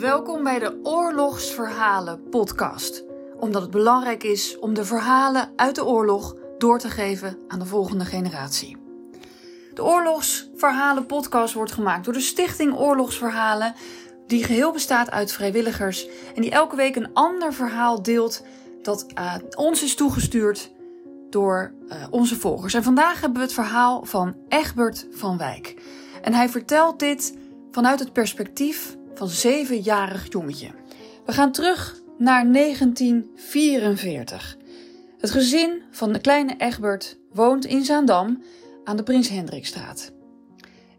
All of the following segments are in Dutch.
Welkom bij de Oorlogsverhalen podcast. Omdat het belangrijk is om de verhalen uit de oorlog door te geven aan de volgende generatie. De Oorlogsverhalen podcast wordt gemaakt door de Stichting Oorlogsverhalen, die geheel bestaat uit vrijwilligers en die elke week een ander verhaal deelt dat ons is toegestuurd door uh, onze volgers. En vandaag hebben we het verhaal van Egbert van Wijk. En hij vertelt dit vanuit het perspectief van zevenjarig jongetje. We gaan terug naar 1944. Het gezin van de kleine Egbert woont in Zaandam aan de Prins Hendrikstraat.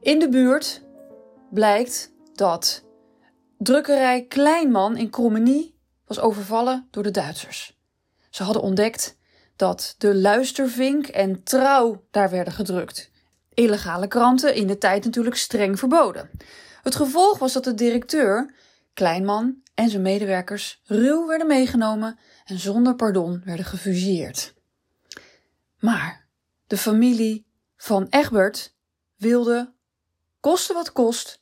In de buurt blijkt dat drukkerij Kleinman in Krommenie was overvallen door de Duitsers. Ze hadden ontdekt dat de Luistervink en Trouw daar werden gedrukt. Illegale kranten in de tijd natuurlijk streng verboden. Het gevolg was dat de directeur, Kleinman en zijn medewerkers ruw werden meegenomen en zonder pardon werden gefusilleerd. Maar de familie van Egbert wilde, koste wat kost,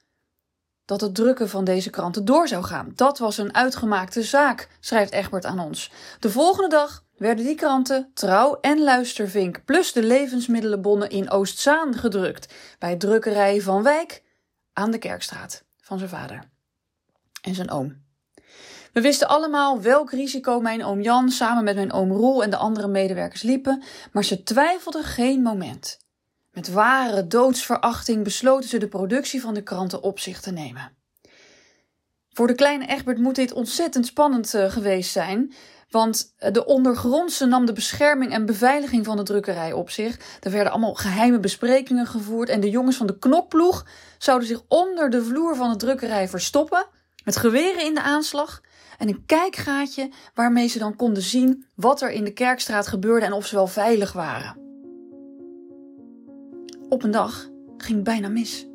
dat het drukken van deze kranten door zou gaan. Dat was een uitgemaakte zaak, schrijft Egbert aan ons. De volgende dag werden die kranten Trouw en Luistervink plus de levensmiddelenbonnen in Oostzaan gedrukt bij drukkerij Van Wijk aan de Kerkstraat van zijn vader en zijn oom. We wisten allemaal welk risico mijn oom Jan samen met mijn oom Roel en de andere medewerkers liepen, maar ze twijfelden geen moment. Met ware doodsverachting besloten ze de productie van de kranten op zich te nemen. Voor de kleine Egbert moet dit ontzettend spannend uh, geweest zijn, want eh, de ondergrondse nam de bescherming en beveiliging van de drukkerij op zich. Er werden allemaal geheime besprekingen gevoerd. En de jongens van de knokploeg zouden zich onder de vloer van de drukkerij verstoppen. Met geweren in de aanslag. En een kijkgaatje waarmee ze dan konden zien wat er in de kerkstraat gebeurde en of ze wel veilig waren. Op een dag ging bijna mis.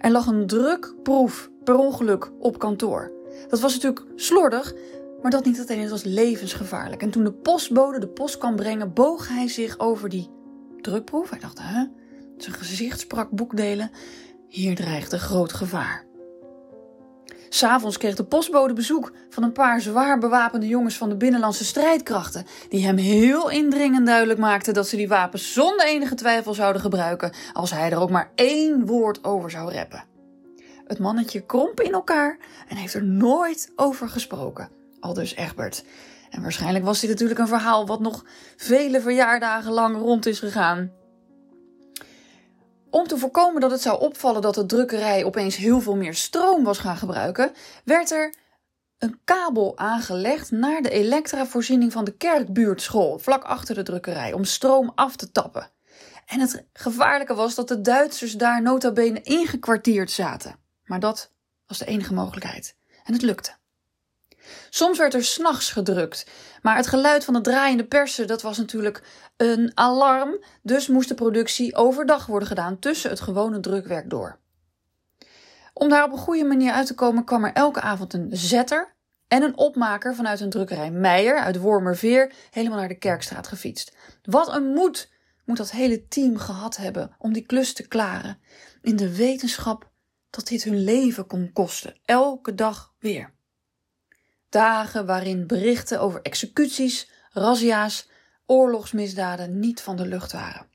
Er lag een drukproef per ongeluk op kantoor. Dat was natuurlijk slordig, maar dat niet alleen, het was levensgevaarlijk. En toen de postbode de post kwam brengen, boog hij zich over die drukproef. Hij dacht, hè? Zijn gezicht sprak boekdelen. Hier dreigt een groot gevaar. S'avonds kreeg de postbode bezoek van een paar zwaar bewapende jongens van de binnenlandse strijdkrachten, die hem heel indringend duidelijk maakten dat ze die wapens zonder enige twijfel zouden gebruiken als hij er ook maar één woord over zou reppen. Het mannetje kromp in elkaar en heeft er nooit over gesproken aldus Egbert. En waarschijnlijk was dit natuurlijk een verhaal wat nog vele verjaardagen lang rond is gegaan. Om te voorkomen dat het zou opvallen dat de drukkerij opeens heel veel meer stroom was gaan gebruiken, werd er een kabel aangelegd naar de elektravoorziening van de kerkbuurtschool, vlak achter de drukkerij, om stroom af te tappen. En het gevaarlijke was dat de Duitsers daar nota bene ingekwartierd zaten. Maar dat was de enige mogelijkheid. En het lukte. Soms werd er s'nachts gedrukt, maar het geluid van de draaiende persen dat was natuurlijk een alarm, dus moest de productie overdag worden gedaan tussen het gewone drukwerk door. Om daar op een goede manier uit te komen kwam er elke avond een zetter en een opmaker vanuit een drukkerij Meijer uit Wormerveer helemaal naar de Kerkstraat gefietst. Wat een moed moet dat hele team gehad hebben om die klus te klaren, in de wetenschap dat dit hun leven kon kosten, elke dag weer. Dagen waarin berichten over executies, razzia's, oorlogsmisdaden niet van de lucht waren.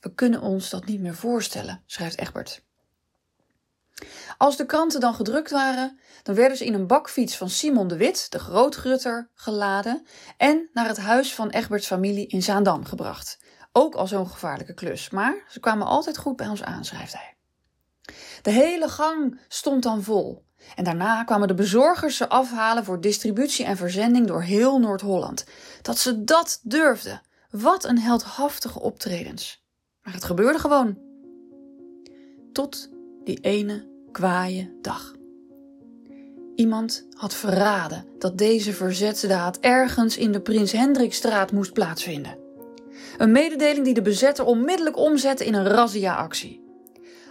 We kunnen ons dat niet meer voorstellen, schrijft Egbert. Als de kranten dan gedrukt waren, dan werden ze in een bakfiets van Simon de Wit, de grootgrutter, geladen en naar het huis van Egberts familie in Zaandam gebracht. Ook al zo'n gevaarlijke klus, maar ze kwamen altijd goed bij ons aan, schrijft hij. De hele gang stond dan vol. En daarna kwamen de bezorgers ze afhalen voor distributie en verzending door heel Noord-Holland. Dat ze dat durfden. Wat een heldhaftige optredens. Maar het gebeurde gewoon. Tot die ene kwaaie dag. Iemand had verraden dat deze verzetsdaad ergens in de Prins Hendrikstraat moest plaatsvinden. Een mededeling die de bezetter onmiddellijk omzette in een razzia-actie.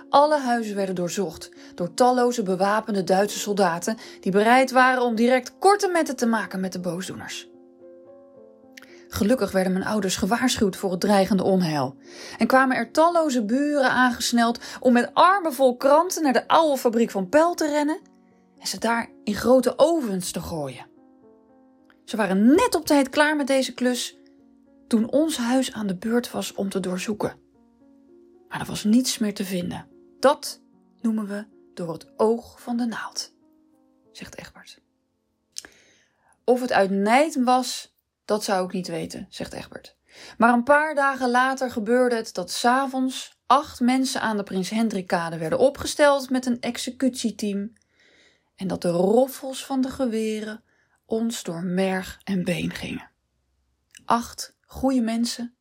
Alle huizen werden doorzocht door talloze bewapende Duitse soldaten die bereid waren om direct korte metten te maken met de boosdoeners. Gelukkig werden mijn ouders gewaarschuwd voor het dreigende onheil en kwamen er talloze buren aangesneld om met armen vol kranten naar de oude fabriek van Pel te rennen en ze daar in grote ovens te gooien. Ze waren net op tijd klaar met deze klus toen ons huis aan de beurt was om te doorzoeken. Maar er was niets meer te vinden. Dat noemen we door het oog van de naald, zegt Egbert. Of het uit nijd was, dat zou ik niet weten, zegt Egbert. Maar een paar dagen later gebeurde het dat s'avonds acht mensen aan de Prins Hendrikade werden opgesteld met een executieteam en dat de roffels van de geweren ons door merg en been gingen. Acht goede mensen,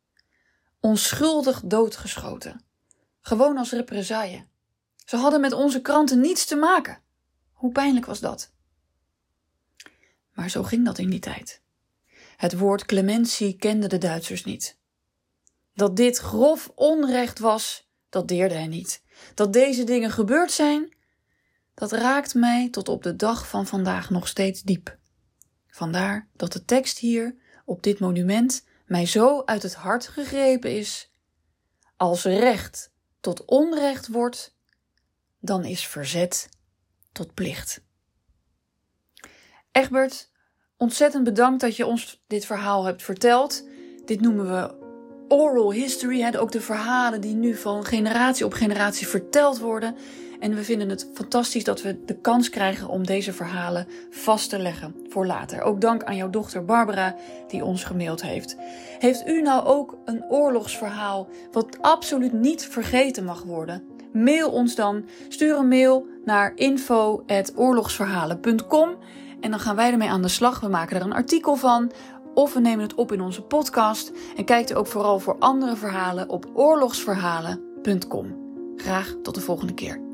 onschuldig doodgeschoten, gewoon als represaille. Ze hadden met onze kranten niets te maken. Hoe pijnlijk was dat? Maar zo ging dat in die tijd. Het woord clementie kenden de Duitsers niet. Dat dit grof onrecht was, dat deerde hij niet. Dat deze dingen gebeurd zijn, dat raakt mij tot op de dag van vandaag nog steeds diep. Vandaar dat de tekst hier op dit monument mij zo uit het hart gegrepen is. Als recht tot onrecht wordt, dan is verzet tot plicht. Egbert, ontzettend bedankt dat je ons dit verhaal hebt verteld. Dit noemen we oral history, hè, ook de verhalen die nu van generatie op generatie verteld worden. En we vinden het fantastisch dat we de kans krijgen om deze verhalen vast te leggen voor later. Ook dank aan jouw dochter Barbara die ons gemaild heeft. Heeft u nou ook een oorlogsverhaal wat absoluut niet vergeten mag worden? Mail ons dan. Stuur een mail naar info@oorlogsverhalen.com en dan gaan wij ermee aan de slag. We maken er een artikel van of we nemen het op in onze podcast en kijkt u ook vooral voor andere verhalen op oorlogsverhalen.com. Graag tot de volgende keer.